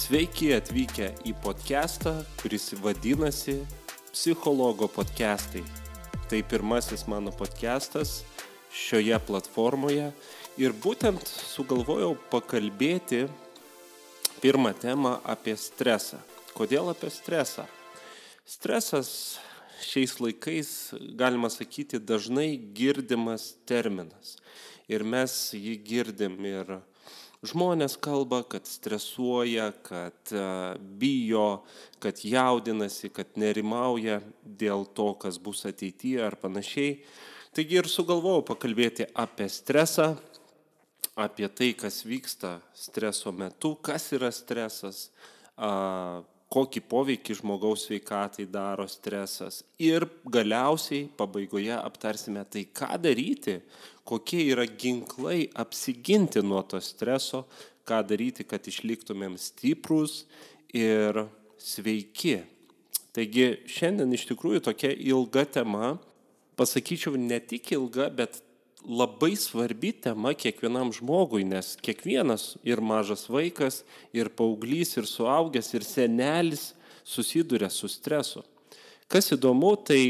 Sveiki atvykę į podcastą, kuris vadinasi Psichologo podcastai. Tai pirmasis mano podcastas šioje platformoje ir būtent sugalvojau pakalbėti pirmą temą apie stresą. Kodėl apie stresą? Stresas šiais laikais, galima sakyti, dažnai girdimas terminas. Ir mes jį girdim ir žmonės kalba, kad stresuoja, kad e, bijo, kad jaudinasi, kad nerimauja dėl to, kas bus ateityje ar panašiai. Taigi ir sugalvojau pakalbėti apie stresą, apie tai, kas vyksta streso metu, kas yra stresas, kokį poveikį žmogaus sveikatai daro stresas. Ir galiausiai pabaigoje aptarsime tai, ką daryti, kokie yra ginklai apsiginti nuo to streso, ką daryti, kad išliktumėm stiprus ir sveiki. Taigi šiandien iš tikrųjų tokia ilga tema, pasakyčiau ne tik ilga, bet labai svarbi tema kiekvienam žmogui, nes kiekvienas ir mažas vaikas, ir paauglys, ir suaugęs, ir senelis susiduria su stresu. Kas įdomu, tai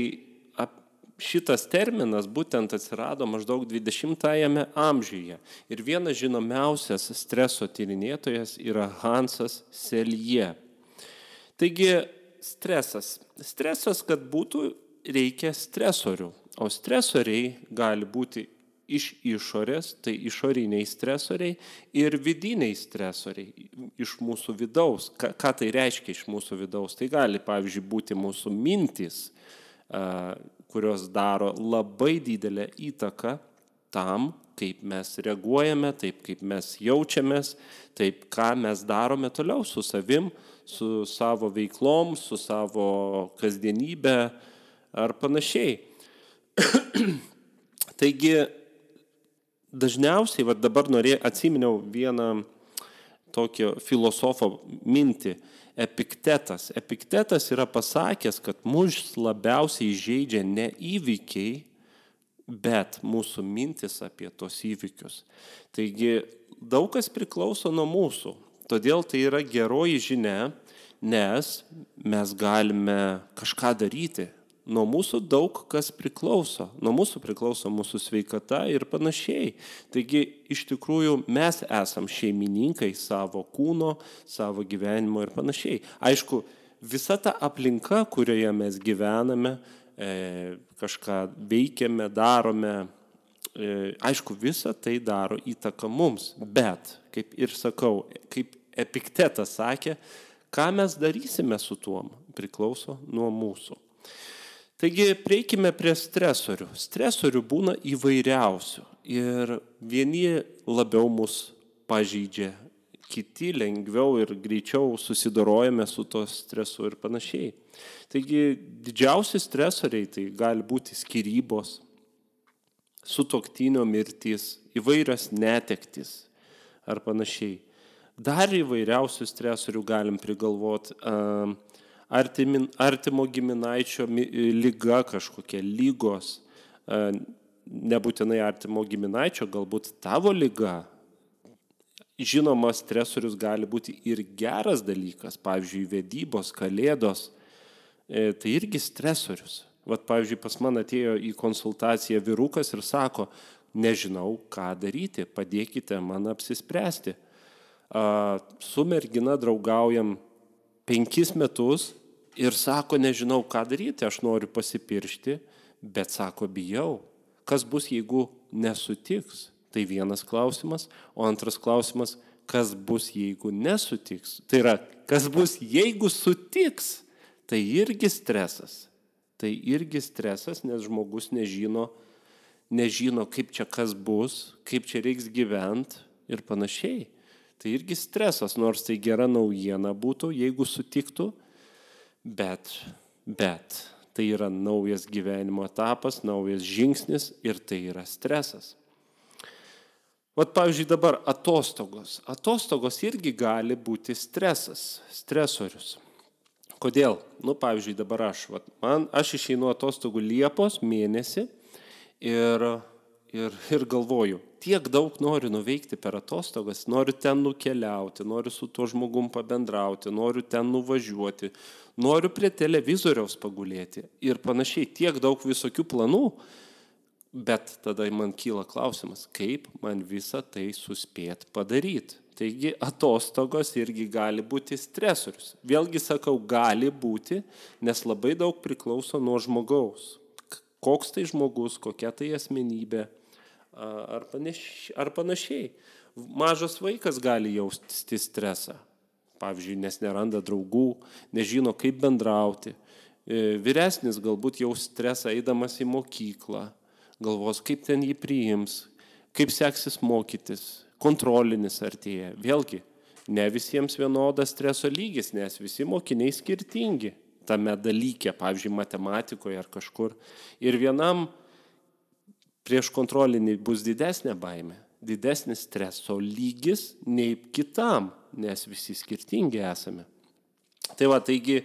šitas terminas būtent atsirado maždaug 20-ame amžiuje. Ir vienas žinomiausias streso tyrinėtojas yra Hansas Selje. Taigi stresas. Stresas, kad būtų, reikia stresorių. O stresoriai gali būti iš išorės, tai išoriniai stresoriai ir vidiniai stresoriai iš mūsų vidaus. Ką, ką tai reiškia iš mūsų vidaus? Tai gali, pavyzdžiui, būti mūsų mintis, kurios daro labai didelę įtaką tam, kaip mes reaguojame, taip kaip mes jaučiamės, taip ką mes darome toliau su savim, su savo veiklom, su savo kasdienybė ar panašiai. Taigi dažniausiai, va dabar norė, atsiminiau vieną tokio filosofo mintį. Epiktetas. Epiktetas yra pasakęs, kad mus labiausiai žaidžia ne įvykiai, bet mūsų mintis apie tos įvykius. Taigi daug kas priklauso nuo mūsų. Todėl tai yra geroji žinia, nes mes galime kažką daryti, nuo mūsų daug kas priklauso. Nuo mūsų priklauso mūsų sveikata ir panašiai. Taigi iš tikrųjų mes esam šeimininkai savo kūno, savo gyvenimo ir panašiai. Aišku, visa ta aplinka, kurioje mes gyvename, e, kažką veikiame, darome, e, aišku, visa tai daro įtaką mums. Bet, kaip ir sakau, kaip Epiktetas sakė, ką mes darysime su tuom priklauso nuo mūsų. Taigi prieikime prie stresorių. Stresorių būna įvairiausių ir vieni labiau mus pažydžia, kiti lengviau ir greičiau susidorojame su to stresu ir panašiai. Taigi didžiausi stresoriai tai gali būti skirybos, sutoktinio mirtis, įvairios netektis ar panašiai. Dar įvairiausių stresorių galim prigalvoti. Uh, artimin, artimo giminaičio lyga kažkokia, lygos, nebūtinai artimo giminaičio, galbūt tavo lyga. Žinoma, stresorius gali būti ir geras dalykas, pavyzdžiui, vedybos, kalėdos, e, tai irgi stresorius. Vat, pavyzdžiui, pas man atėjo į konsultaciją vyrukas ir sako, nežinau, ką daryti, padėkite man apsispręsti. Su mergina draugaujam penkis metus ir sako, nežinau, ką daryti, aš noriu pasipiršti, bet sako, bijau. Kas bus, jeigu nesutiks? Tai vienas klausimas. O antras klausimas, kas bus, jeigu nesutiks? Tai yra, kas bus, jeigu sutiks? Tai irgi stresas. Tai irgi stresas, nes žmogus nežino, nežino, kaip čia kas bus, kaip čia reiks gyventi ir panašiai. Tai irgi stresas, nors tai gera naujiena būtų, jeigu sutiktų, Bet, bet tai yra naujas gyvenimo etapas, naujas žingsnis ir tai yra stresas. Vat pavyzdžiui dabar atostogos. Atostogos irgi gali būti stresas, stresorius. Kodėl? Nu, pavyzdžiui, dabar aš, vat, man, aš išeinu atostogų Liepos mėnesį ir, ir, ir galvoju, tiek daug noriu nuveikti per atostogas, noriu ten nukeliauti, noriu su tuo žmogum pabendrauti, noriu ten nuvažiuoti, noriu prie televizoriaus pagulėti ir panašiai, tiek daug visokių planų, bet tada man kyla klausimas, kaip man visą tai suspėt padaryti. Taigi atostogos irgi gali būti stresorius. Vėlgi sakau, gali būti, nes labai daug priklauso nuo žmogaus. Koks tai žmogus, kokia tai asmenybė ar, panašiai, ar panašiai. Mažas vaikas gali jausti stresą, pavyzdžiui, nes neranda draugų, nežino, kaip bendrauti. E, vyresnis galbūt jau stresą eidamas į mokyklą, galvos, kaip ten jį priims, kaip seksis mokytis, kontrolinis artėja. Vėlgi, ne visiems vienodas streso lygis, nes visi mokiniai skirtingi tame dalyke, pavyzdžiui, matematikoje ar kažkur. Ir vienam prieš kontrolinį bus didesnė baime, didesnis streso lygis nei kitam, nes visi skirtingi esame. Tai va, taigi,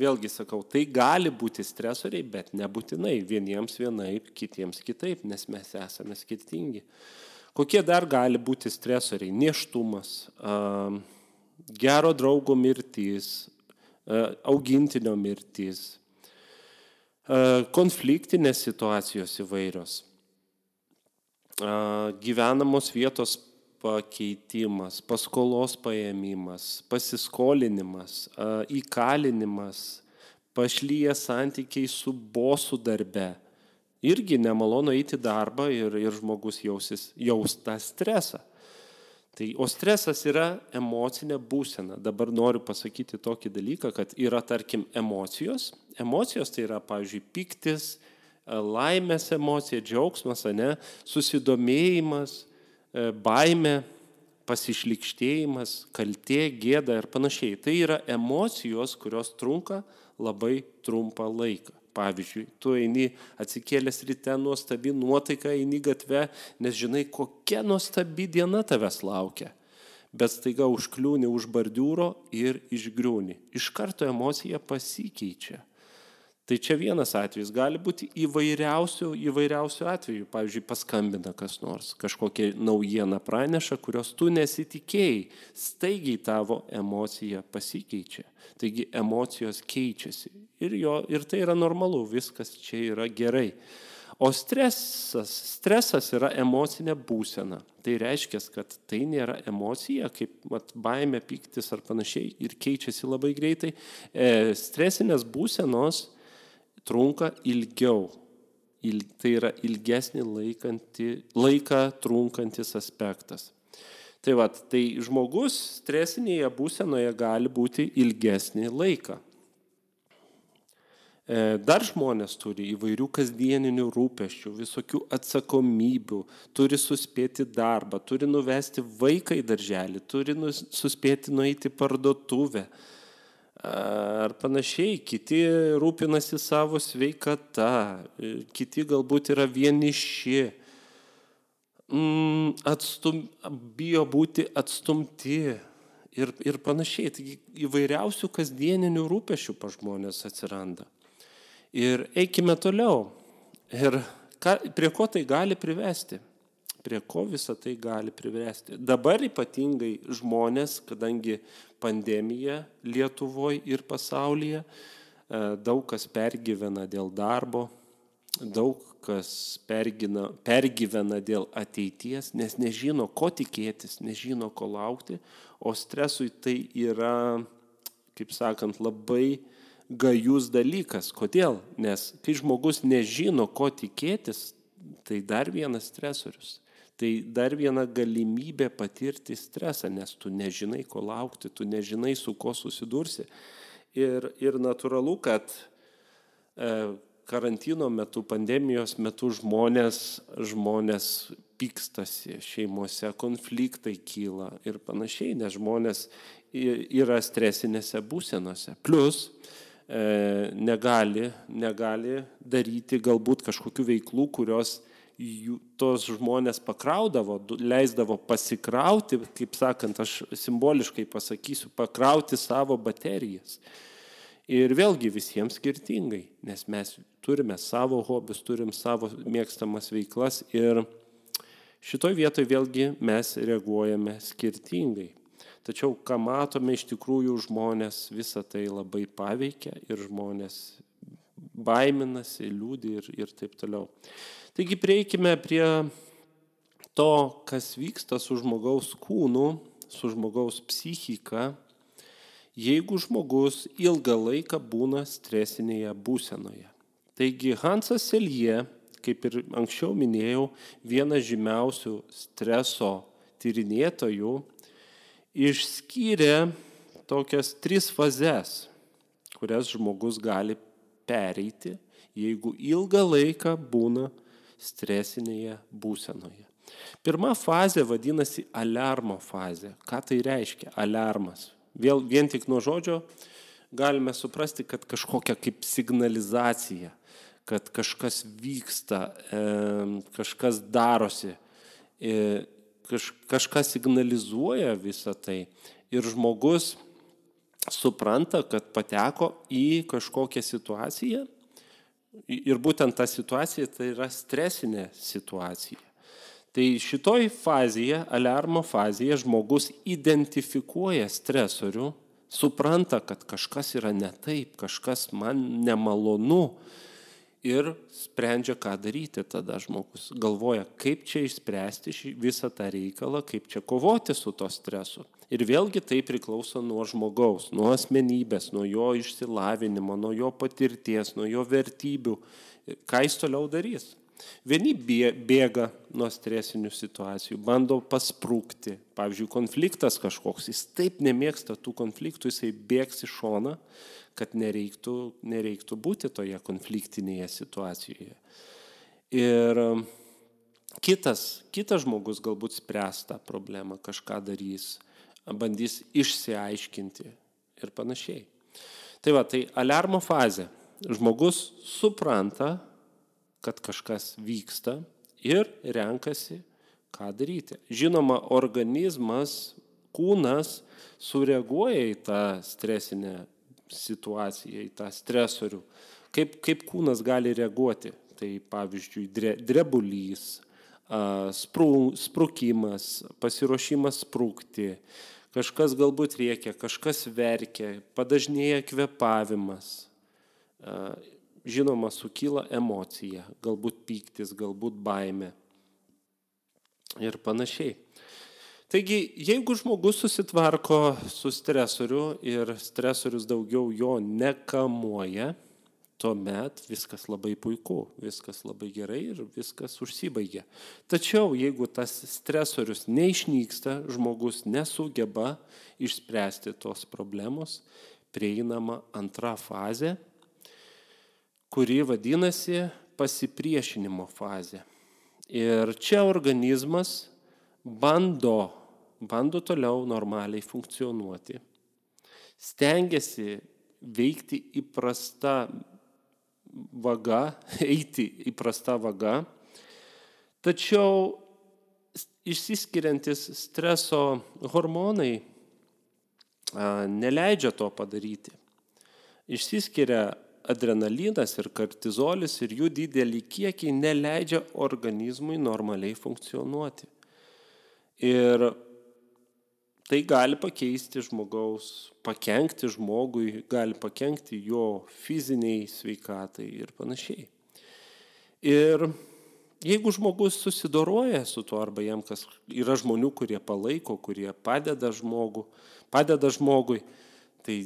vėlgi sakau, tai gali būti stresoriai, bet nebūtinai vieniems vienaip, kitiems kitaip, nes mes esame skirtingi. Kokie dar gali būti stresoriai? Neštumas, gero draugo mirtis, augintinio mirtis, konfliktinės situacijos įvairios, gyvenamos vietos pakeitimas, paskolos paėmimas, pasiskolinimas, įkalinimas, pašlyję santykiai su bosų darbe irgi nemalonu eiti darbą ir, ir žmogus jausis, jaus tą stresą. Tai, o stresas yra emocinė būsena. Dabar noriu pasakyti tokį dalyką, kad yra, tarkim, emocijos. Emocijos tai yra, pavyzdžiui, piktis, laimės emocija, džiaugsmas, ne, susidomėjimas, e, baime, pasišlikštėjimas, kaltė, gėda ir panašiai. Tai yra emocijos, kurios trunka labai trumpą laiką. Pavyzdžiui, tu eini atsikėlęs ryte nuostabi nuotaika, eini gatve, nes žinai, kokia nuostabi diena tavęs laukia. Bet staiga užkliūni už bardiūro ir išgriūni. Iš karto emocija pasikeičia. Tai čia vienas atvejis, gali būti įvairiausių, įvairiausių atvejų. Pavyzdžiui, paskambina kas nors, kažkokią naujieną praneša, kurios tu nesitikėjai, staigiai tavo emocija pasikeičia. Taigi emocijos keičiasi. Ir, jo, ir tai yra normalu, viskas čia yra gerai. O stresas, stresas yra emocinė būsena. Tai reiškia, kad tai nėra emocija, kaip mat, baime, piktis ar panašiai ir keičiasi labai greitai. E, stresinės būsenos trunka ilgiau. Il, tai yra ilgesnį laikantį, laiką trunkantis aspektas. Tai va, tai žmogus stresinėje būsenoje gali būti ilgesnį laiką. E, dar žmonės turi įvairių kasdieninių rūpeščių, visokių atsakomybių, turi suspėti darbą, turi nuvesti vaiką į darželį, turi suspėti nueiti parduotuvę, ar panašiai, kiti rūpinasi savo sveikata, kiti galbūt yra vieniši, mm, atstum, bijo būti atstumti ir, ir panašiai. Taigi įvairiausių kasdieninių rūpešių pa žmonės atsiranda. Ir eikime toliau. Ir ką, prie ko tai gali privesti? Prie ko visą tai gali privesti. Dabar ypatingai žmonės, kadangi pandemija Lietuvoje ir pasaulyje, e, daug kas pergyvena dėl darbo, daug kas pergina, pergyvena dėl ateities, nes nežino, ko tikėtis, nežino, ko laukti, o stresui tai yra, kaip sakant, labai gajus dalykas. Kodėl? Nes kai žmogus nežino, ko tikėtis, tai dar vienas stresorius. Tai dar viena galimybė patirti stresą, nes tu nežinai, ko laukti, tu nežinai, su ko susidursi. Ir, ir natūralu, kad e, karantino metu, pandemijos metu žmonės, žmonės pykstasi, šeimose konfliktai kyla ir panašiai, nes žmonės yra stresinėse būsenose. Plus, e, negali, negali daryti galbūt kažkokių veiklų, kurios jų, tos žmonės pakraudavo, leisdavo pasikrauti, kaip sakant, aš simboliškai pasakysiu, pakrauti savo baterijas. Ir vėlgi visiems skirtingai, nes mes turime savo hobius, turim savo mėgstamas veiklas ir Šitoj vietoj vėlgi mes reaguojame skirtingai. Tačiau, ką matome iš tikrųjų, žmonės visą tai labai paveikia ir žmonės baiminasi, liūdį ir, ir taip toliau. Taigi prieikime prie to, kas vyksta su žmogaus kūnu, su žmogaus psichika, jeigu žmogus ilgą laiką būna stresinėje būsenoje. Taigi Hansas Selje, kaip ir anksčiau minėjau, vienas žymiausių streso tyrinėtojų, išskyrė tokias tris fazes, kurias žmogus gali pereiti, jeigu ilgą laiką būna stresinėje būsenoje. Pirma fazė vadinasi alarmo fazė. Ką tai reiškia? Alarmas. Vėl, vien tik nuo žodžio galime suprasti, kad kažkokia kaip signalizacija, kad kažkas vyksta, kažkas darosi, e, kažkas signalizuoja visą tai. Ir žmogus supranta, kad pateko į kažkokią situaciją ir būtent ta situacija tai yra stresinė situacija. Tai šitoj fazėje, alarmo fazėje, žmogus identifikuoja stresorių, supranta, kad kažkas yra ne taip, kažkas man nemalonu ir sprendžia, ką daryti tada žmogus. Galvoja, kaip čia išspręsti visą tą reikalą, kaip čia kovoti su to stresu. Ir vėlgi tai priklauso nuo žmogaus, nuo asmenybės, nuo jo išsilavinimo, nuo jo patirties, nuo jo vertybių, ką jis toliau darys. Vieni bėga nuo stresinių situacijų, bando pasprūkti. Pavyzdžiui, konfliktas kažkoks, jis taip nemėgsta tų konfliktų, jisai bėgs į šoną, kad nereiktų, nereiktų būti toje konfliktinėje situacijoje. Ir kitas, kitas žmogus galbūt spręs tą problemą, kažką darys bandys išsiaiškinti ir panašiai. Tai va, tai alarmo fazė. Žmogus supranta, kad kažkas vyksta ir renkasi, ką daryti. Žinoma, organizmas, kūnas sureaguoja į tą stresinę situaciją, į tą stresorių. Kaip, kaip kūnas gali reaguoti? Tai pavyzdžiui, drebulys, sprukimas, pasiruošimas sprūkti, kažkas galbūt rėkia, kažkas verkia, padažnėja kvepavimas, žinoma, sukyla emocija, galbūt pyktis, galbūt baime ir panašiai. Taigi, jeigu žmogus susitvarko su stresoriu ir stresorius daugiau jo nekamuoja, tuomet viskas labai puiku, viskas labai gerai ir viskas užsibaigia. Tačiau jeigu tas stresorius neišnyksta, žmogus nesugeba išspręsti tos problemos, prieinama antra fazė, kuri vadinasi pasipriešinimo fazė. Ir čia organizmas bando, bando toliau normaliai funkcionuoti, stengiasi veikti įprasta vaga, eiti įprasta vaga, tačiau išsiskiriantis streso hormonai neleidžia to padaryti. Išsiskiria adrenalinas ir kortizolis ir jų didelį kiekį neleidžia organizmui normaliai funkcionuoti. Ir tai gali pakeisti žmogaus, pakengti žmogui, gali pakengti jo fiziniai sveikatai ir panašiai. Ir jeigu žmogus susidoroja su tuo, arba jam kas yra žmonių, kurie palaiko, kurie padeda, žmogų, padeda žmogui, tai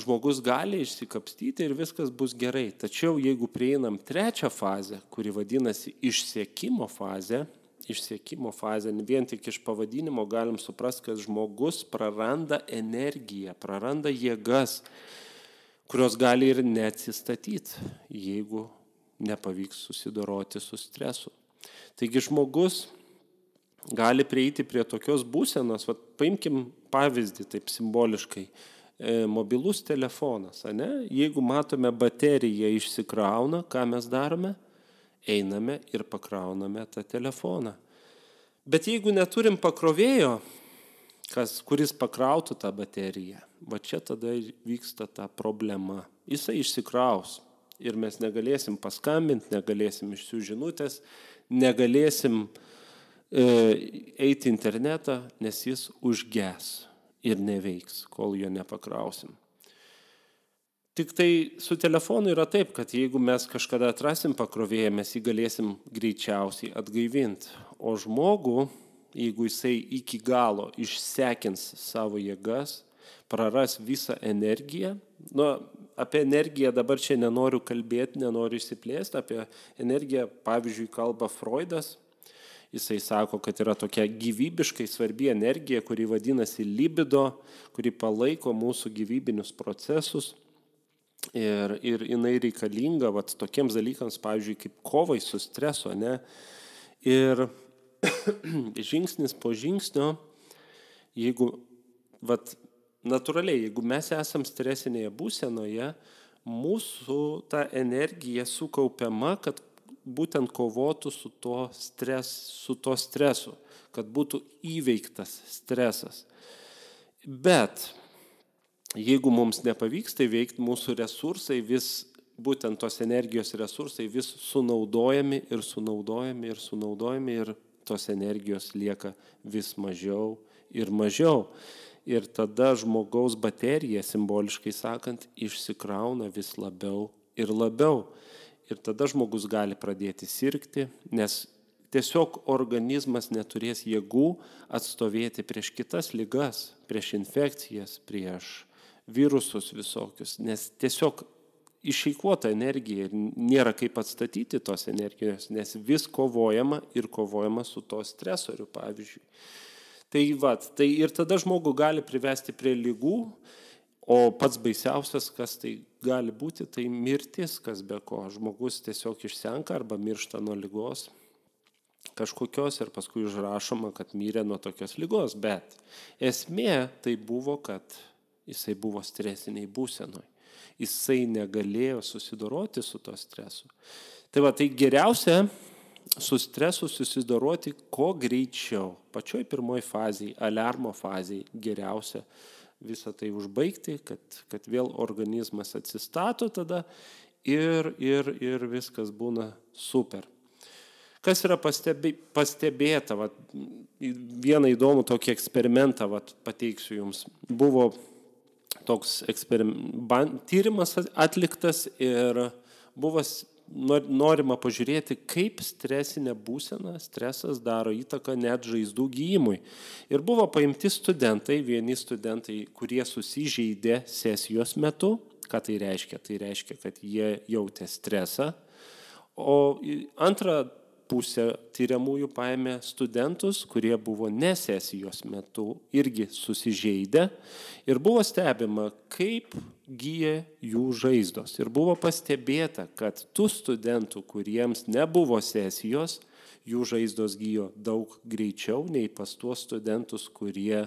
žmogus gali išsikapstyti ir viskas bus gerai. Tačiau jeigu prieinam trečią fazę, kuri vadinasi išsiekimo fazė, išsiekimo fazę, vien tik iš pavadinimo galim suprasti, kad žmogus praranda energiją, praranda jėgas, kurios gali ir neatsistatyti, jeigu nepavyks susidoroti su stresu. Taigi žmogus gali prieiti prie tokios būsenos, va, paimkim pavyzdį taip simboliškai, mobilus telefonas, ne? jeigu matome bateriją išsikrauna, ką mes darome? einame ir pakrauname tą telefoną. Bet jeigu neturim pakrovėjo, kas, kuris pakrautų tą bateriją, va čia tada vyksta ta problema. Jisai išsikraus ir mes negalėsim paskambinti, negalėsim išsiųžinutės, negalėsim eiti į internetą, nes jis užges ir neveiks, kol jo nepakrausim. Tik tai su telefonu yra taip, kad jeigu mes kažkada atrasim pakrovėją, mes jį galėsim greičiausiai atgaivinti. O žmogų, jeigu jisai iki galo išsekins savo jėgas, praras visą energiją, nu, apie energiją dabar čia nenoriu kalbėti, nenoriu išsiplėsti, apie energiją, pavyzdžiui, kalba Freudas, jisai sako, kad yra tokia gyvybiškai svarbi energija, kuri vadinasi libido, kuri palaiko mūsų gyvybinius procesus. Ir, ir jinai reikalinga vat, tokiems dalykams, pavyzdžiui, kaip kovai su stresu, ne? Ir žingsnis po žingsnio, jeigu, vat, natūraliai, jeigu mes esam stresinėje būsenoje, mūsų ta energija sukaupiama, kad būtent kovotų su to, stres, su to stresu, kad būtų įveiktas stresas. Bet jeigu mums nepavyksta įveikti, mūsų resursai vis, būtent tos energijos resursai vis sunaudojami ir sunaudojami ir sunaudojami ir tos energijos lieka vis mažiau ir mažiau. Ir tada žmogaus baterija, simboliškai sakant, išsikrauna vis labiau ir labiau. Ir tada žmogus gali pradėti sirgti, nes tiesiog organizmas neturės jėgų atstovėti prieš kitas lygas, prieš infekcijas, prieš virusus visokius, nes tiesiog išeikvota energija ir nėra kaip atstatyti tos energijos, nes vis kovojama ir kovojama su to stresoriu, pavyzdžiui. Tai, va, tai ir tada žmogų gali privesti prie lygų, o pats baisiausias, kas tai gali būti, tai mirtis, kas be ko. Žmogus tiesiog išsenka arba miršta nuo lygos kažkokios ir paskui užrašoma, kad mirė nuo tokios lygos. Bet esmė tai buvo, kad Jisai buvo stresiniai būsenoj. Jisai negalėjo susidoroti su to stresu. Tai va, tai geriausia su stresu susidoroti kuo greičiau. Pačioj pirmoji fazėje, alarmo fazėje geriausia visą tai užbaigti, kad, kad vėl organizmas atsistato tada ir, ir, ir viskas būna super. Kas yra pastebė, pastebėta, vat, vieną įdomų tokį eksperimentą vat, pateiksiu jums. Buvo toks tyrimas atliktas ir buvo norima pažiūrėti, kaip stresinė būsena, stresas daro įtaką net žaizdų gyjimui. Ir buvo paimti studentai, vieni studentai, kurie susižeidė sesijos metu. Ką tai reiškia? Tai reiškia, kad jie jautė stresą. O antra pusė tyriamųjų paėmė studentus, kurie buvo ne sesijos metu irgi susižeidę ir buvo stebima, kaip gyja jų žaizdos. Ir buvo pastebėta, kad tų studentų, kuriems nebuvo sesijos, jų žaizdos gyjo daug greičiau nei pas tuos studentus, kurie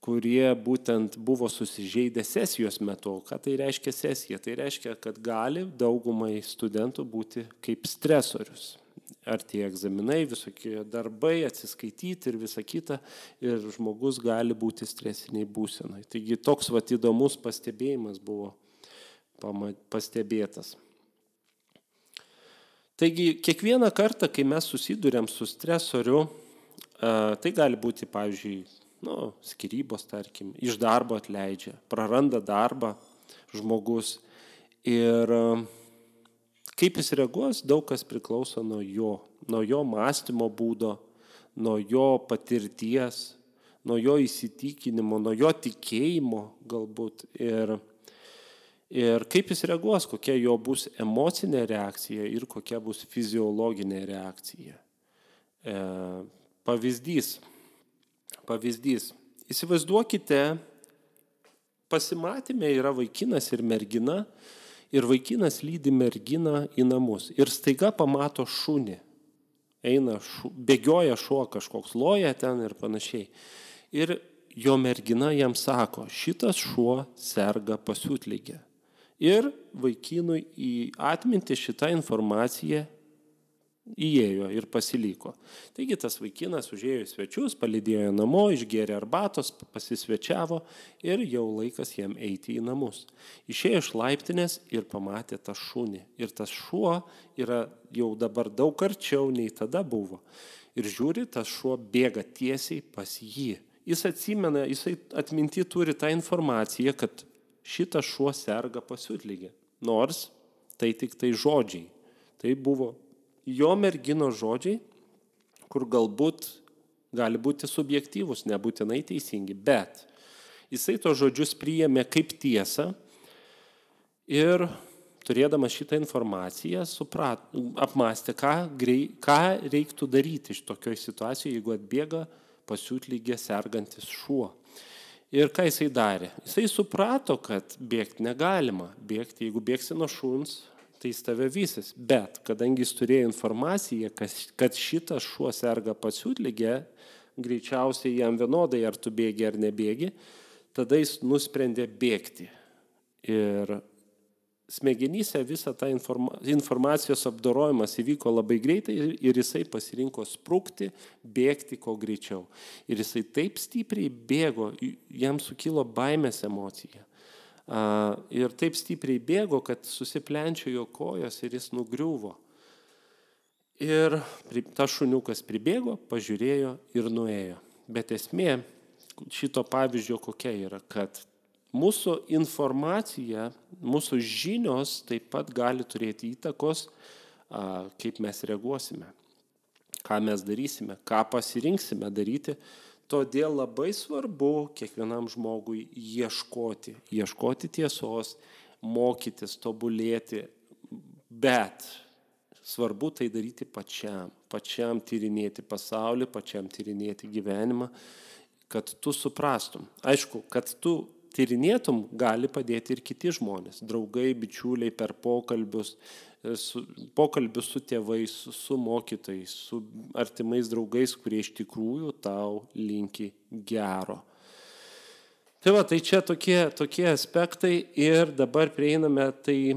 kurie būtent buvo susižeidę sesijos metu. Ką tai reiškia sesija? Tai reiškia, kad gali daugumai studentų būti kaip stresorius ar tie egzaminai, visokie darbai, atsiskaityti ir visa kita, ir žmogus gali būti stresiniai būsenai. Taigi toks vat įdomus pastebėjimas buvo pastebėtas. Taigi kiekvieną kartą, kai mes susidurėm su stresoriu, tai gali būti, pavyzdžiui, nu, skirybos, tarkim, iš darbo atleidžia, praranda darbą žmogus ir Kaip jis reaguos, daug kas priklauso nuo jo, nuo jo mąstymo būdo, nuo jo patirties, nuo jo įsitikinimo, nuo jo tikėjimo galbūt. Ir, ir kaip jis reaguos, kokia jo bus emocinė reakcija ir kokia bus fiziologinė reakcija. E, pavyzdys. Pavyzdys. Įsivaizduokite, pasimatymė yra vaikinas ir mergina, ir vaikinas lydi merginą į namus ir staiga pamato šunį. Eina, šu, bėgioja šuo kažkoks, loja ten ir panašiai. Ir jo mergina jam sako, šitas šuo serga pasiutlygė. Ir vaikinui į atmintį šitą informaciją įėjo ir pasiliko. Taigi tas vaikinas užėjo į svečius, palidėjo namo, išgėrė arbatos, pasisvečiavo ir jau laikas jam eiti į namus. Išėjo iš laiptinės ir pamatė tą šunį. Ir tas šuo yra jau dabar daug arčiau nei tada buvo. Ir žiūri, tas šuo bėga tiesiai pas jį. Jis atsimena, jisai atminti turi tą informaciją, kad šitas šuo serga pasiutlygė. Nors tai tik tai žodžiai. Tai buvo jo mergino žodžiai, kur galbūt gali būti subjektyvus, nebūtinai teisingi, bet jisai to žodžius priėmė kaip tiesą ir turėdamas šitą informaciją suprat, apmastė, ką, grei, ką reiktų daryti iš tokioj situacijoje, jeigu atbėga pasiūtlygė sergantis šuo. Ir ką jisai darė? Jisai suprato, kad bėgti negalima. Bėgti, jeigu bėgsi nuo šuns, tai jis tave vysis. Bet kadangi jis turėjo informaciją, kad šitas šuo serga pasiūtlygė, greičiausiai jam vienodai, ar tu bėgi ar nebėgi, tada jis nusprendė bėgti. Ir smegenyse visą tą informa informacijos apdorojimas įvyko labai greitai ir jisai pasirinko sprūkti, bėgti kuo greičiau. Ir jisai taip stipriai bėgo, jam sukilo baimės emocija. Ir taip stipriai bėgo, kad susiplenčiojo kojos ir jis nugriuvo. Ir tas šuniukas pribėgo, pažiūrėjo ir nuėjo. Bet esmė šito pavyzdžio kokia yra, kad mūsų informacija, mūsų žinios taip pat gali turėti įtakos, kaip mes reaguosime, ką mes darysime, ką pasirinksime daryti Todėl labai svarbu kiekvienam žmogui ieškoti, ieškoti tiesos, mokytis, tobulėti, bet svarbu tai daryti pačiam, pačiam tyrinėti pasaulį, pačiam tyrinėti gyvenimą, kad tu suprastum. Aišku, kad tu tyrinėtum, gali padėti ir kiti žmonės, draugai, bičiuliai per pokalbius, su, pokalbius su tėvais, su, su mokytais, su artimais draugais, kurie iš tikrųjų tau linki gero. Tai va, tai čia tokie, tokie aspektai ir dabar prieiname, tai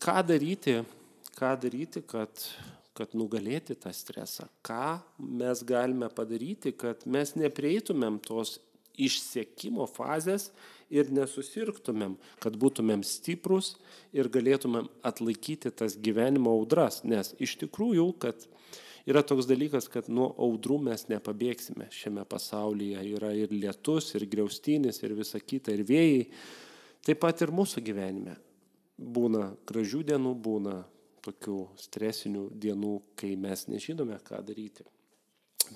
ką daryti, ką daryti, kad, kad nugalėti tą stresą, ką mes galime padaryti, kad mes neprieitumėm tos išsiekimo fazės ir nesusirgtumėm, kad būtumėm stiprus ir galėtumėm atlaikyti tas gyvenimo audras. Nes iš tikrųjų, kad yra toks dalykas, kad nuo audrų mes nepabėgsime. Šiame pasaulyje yra ir lietus, ir griaustinis, ir visa kita, ir vėjai. Taip pat ir mūsų gyvenime. Būna gražių dienų, būna tokių stresinių dienų, kai mes nežinome, ką daryti.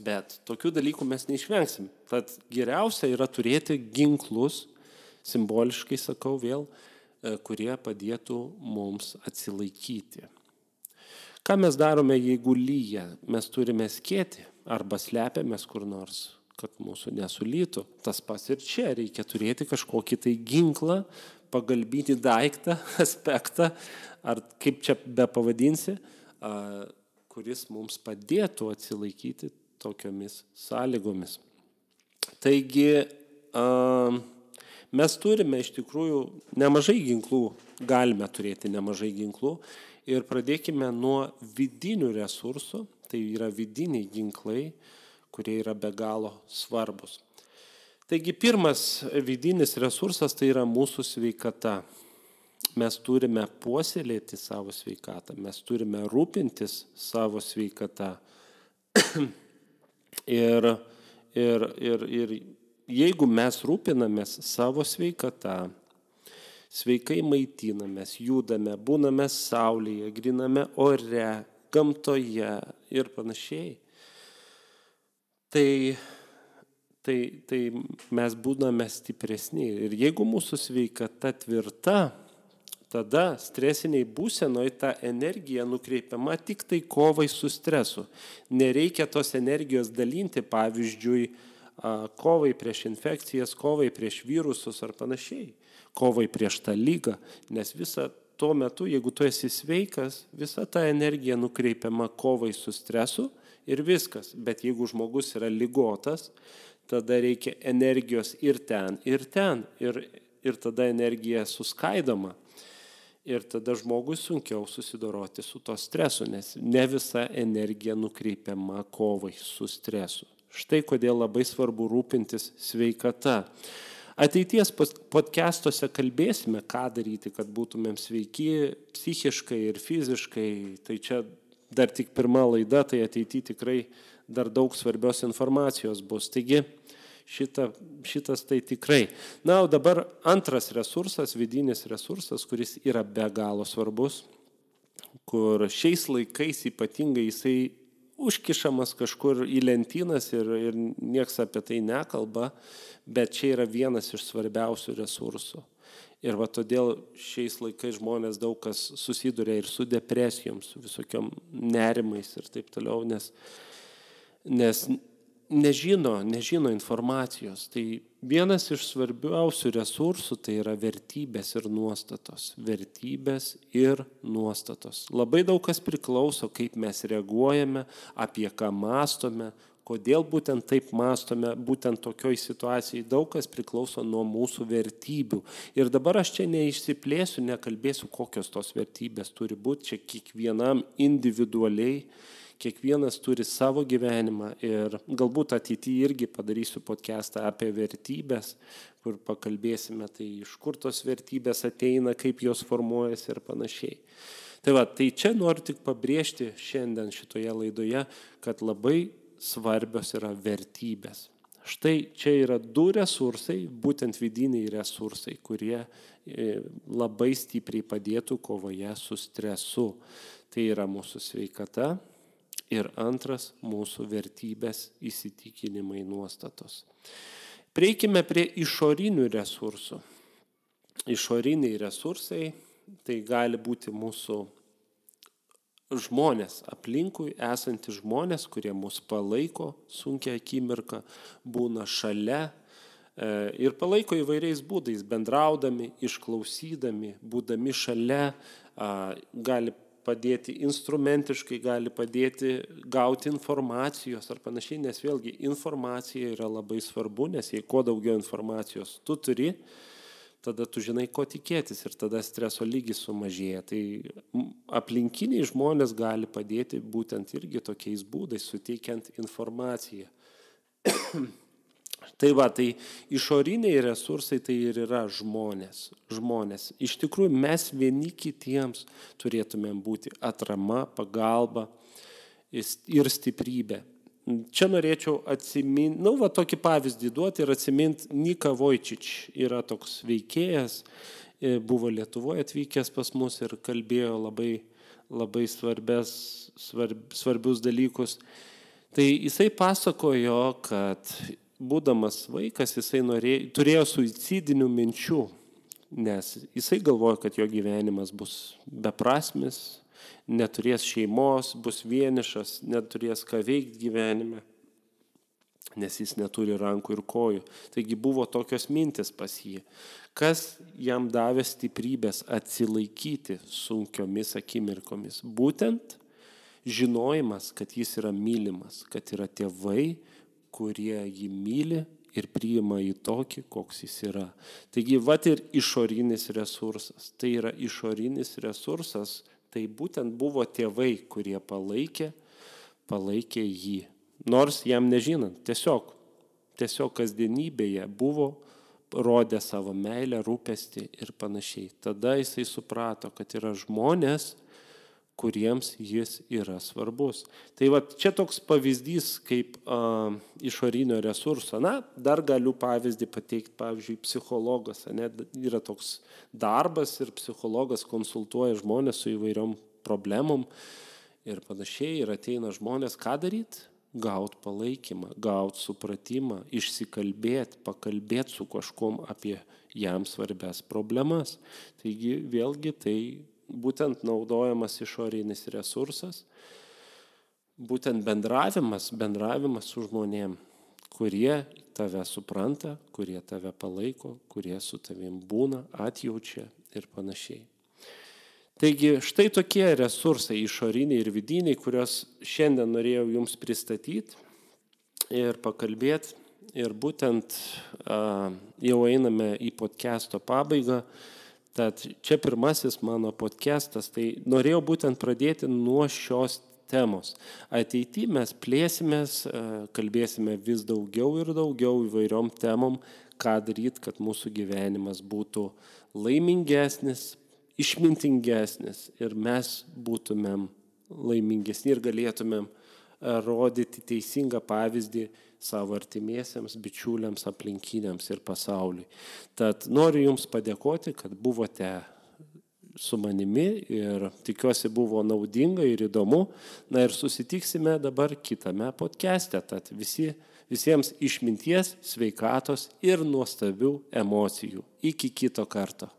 Bet tokių dalykų mes neišvengsim. Tad geriausia yra turėti ginklus, simboliškai sakau vėl, e, kurie padėtų mums atsilaikyti. Ką mes darome, jeigu lyja? Mes turime skėti arba slepiamės kur nors, kad mūsų nesulytų. Tas pas ir čia reikia turėti kažkokį tai ginklą, pagalbinį daiktą, aspektą, ar kaip čia be pavadinsi, kuris mums padėtų atsilaikyti tokiomis sąlygomis. Taigi, mes turime iš tikrųjų nemažai ginklų, galime turėti nemažai ginklų ir pradėkime nuo vidinių resursų, tai yra vidiniai ginklai, kurie yra be galo svarbus. Taigi pirmas vidinis resursas tai yra mūsų sveikata. Mes turime puoselėti savo sveikatą, mes turime rūpintis savo sveikatą. Ir, ir, ir, ir jeigu mes rūpinamės savo sveikata, sveikai maitinamės, judame, būname saulėje, griname ore, gamtoje ir panašiai, tai, tai, tai mes būname stipresni. Ir jeigu mūsų sveikata tvirta, tada stresiniai būsenoj ta energija nukreipiama tik tai kovai su stresu. Nereikia tos energijos dalinti, pavyzdžiui, kovai prieš infekcijas, kovai prieš virusus ar panašiai, kovai prieš tą lygą, nes visa tuo metu, jeigu tu esi sveikas, visa ta energija nukreipiama kovai su stresu ir viskas. Bet jeigu žmogus yra lygotas, tada reikia energijos ir ten, ir ten, ir, ir tada energija suskaidoma. Ir tada žmogui sunkiau susidoroti su to stresu, nes ne visa energija nukreipiama kovai su stresu. Štai kodėl labai svarbu rūpintis sveikata. Ateities podcastuose kalbėsime, ką daryti, kad būtumėm sveiki psichiškai ir fiziškai. Tai čia dar tik pirma laida, tai ateityje tikrai dar daug svarbios informacijos bus. Taigi, šita, šitas tai tikrai. Na, o dabar antras resursas, vidinis resursas, kuris yra be galo svarbus, kur šiais laikais ypatingai jisai užkišamas kažkur į lentynas ir, ir nieks apie tai nekalba, bet čia yra vienas iš svarbiausių resursų. Ir va todėl šiais laikais žmonės daug kas susiduria ir su depresijom, su visokiom nerimais ir taip toliau, nes, nes nežino, nežino informacijos. Tai vienas iš svarbiausių resursų tai yra vertybės ir nuostatos. Vertybės ir nuostatos. Labai daug kas priklauso, kaip mes reaguojame, apie ką mastome, kodėl būtent taip mastome, būtent tokioj situacijai. Daug kas priklauso nuo mūsų vertybių. Ir dabar aš čia neišsiplėsiu, nekalbėsiu, kokios tos vertybės turi būti, čia kiekvienam individualiai kiekvienas turi savo gyvenimą ir galbūt ateityje irgi padarysiu podcastą apie vertybės, kur pakalbėsime, tai iš kur tos vertybės ateina, kaip jos formuojasi ir panašiai. Tai va, tai čia noriu tik pabrėžti šiandien šitoje laidoje, kad labai svarbios yra vertybės. Štai čia yra du resursai, būtent vidiniai resursai, kurie e, labai stipriai padėtų kovoje su stresu. Tai yra mūsų sveikata ir antras mūsų vertybės įsitikinimai nuostatos. Prieikime prie išorinių resursų. Išoriniai resursai tai gali būti mūsų žmonės, aplinkui esantys žmonės, kurie mus palaiko sunkia akimirka, būna šalia e, ir palaiko įvairiais būdais, bendraudami, išklausydami, būdami šalia, gali padėti instrumentiškai, gali padėti gauti informacijos ar panašiai, nes vėlgi informacija yra labai svarbu, nes jei kuo daugiau informacijos tu turi, tada tu žinai, ko tikėtis ir tada streso lygis sumažėja. Tai aplinkiniai žmonės gali padėti būtent irgi tokiais būdais, suteikiant informaciją. Tai va, tai išoriniai resursai tai ir yra žmonės. Žmonės. Iš tikrųjų, mes vieni kitiems turėtumėm būti atrama, pagalba ir stiprybė. Čia norėčiau atsiminti, na, nu, va, tokį pavyzdį duoti ir atsiminti Nika Vojčič. Yra toks veikėjas, e, buvo Lietuvoje atvykęs pas mus ir kalbėjo labai, labai svarbės, svarb, svarbius dalykus. Tai jisai pasakojo, kad būdamas vaikas, jisai norėjo, turėjo suicidinių minčių, nes jisai galvojo, kad jo gyvenimas bus beprasmis, neturės šeimos, bus vienišas, neturės ką veikti gyvenime, nes jis neturi rankų ir kojų. Taigi buvo tokios mintis pas jį, kas jam davė stiprybės atsilaikyti sunkiomis akimirkomis. Būtent žinojimas, kad jis yra mylimas, kad yra tėvai, kurie jį myli ir priima į tokį, koks jis yra. Taigi, vat ir išorinis resursas. Tai yra išorinis resursas, tai būtent buvo tėvai, kurie palaikė, palaikė jį. Nors jam nežinant, tiesiog, tiesiog kasdienybėje buvo rodė savo meilę, rūpestį ir panašiai. Tada jisai suprato, kad yra žmonės, kuriems jis yra svarbus. Tai va čia toks pavyzdys kaip a, išorinio resurso. Na, dar galiu pavyzdį pateikti, pavyzdžiui, psichologas. Ne, yra toks darbas ir psichologas konsultuoja žmonės su įvairiom problemom ir panašiai. Ir ateina žmonės, ką daryti? Gauti palaikymą, gauti supratimą, išsikalbėti, pakalbėti su kažkom apie jam svarbias problemas. Taigi vėlgi tai būtent naudojamas išorinis resursas, būtent bendravimas, bendravimas su žmonėm, kurie tave supranta, kurie tave palaiko, kurie su tavim būna, atjaučia ir panašiai. Taigi štai tokie resursai išoriniai ir vidiniai, kuriuos šiandien norėjau jums pristatyti ir pakalbėti. Ir būtent a, jau einame į podcast'o pabaigą. Tad čia pirmasis mano podcastas, tai norėjau būtent pradėti nuo šios temos. Ateityje mes plėsimės, e, kalbėsime vis daugiau ir daugiau įvairiom temom, ką daryti, kad mūsų gyvenimas būtų laimingesnis, išmintingesnis ir mes būtumėm laimingesni ir galėtumėm rodyti teisingą pavyzdį savo artimiesiems, bičiuliams, aplinkiniams ir pasauliui. Tad noriu Jums padėkoti, kad buvote su manimi ir tikiuosi buvo naudinga ir įdomu. Na ir susitiksime dabar kitame podcast'e. Tad visi, visiems išminties, sveikatos ir nuostabių emocijų. Iki kito karto.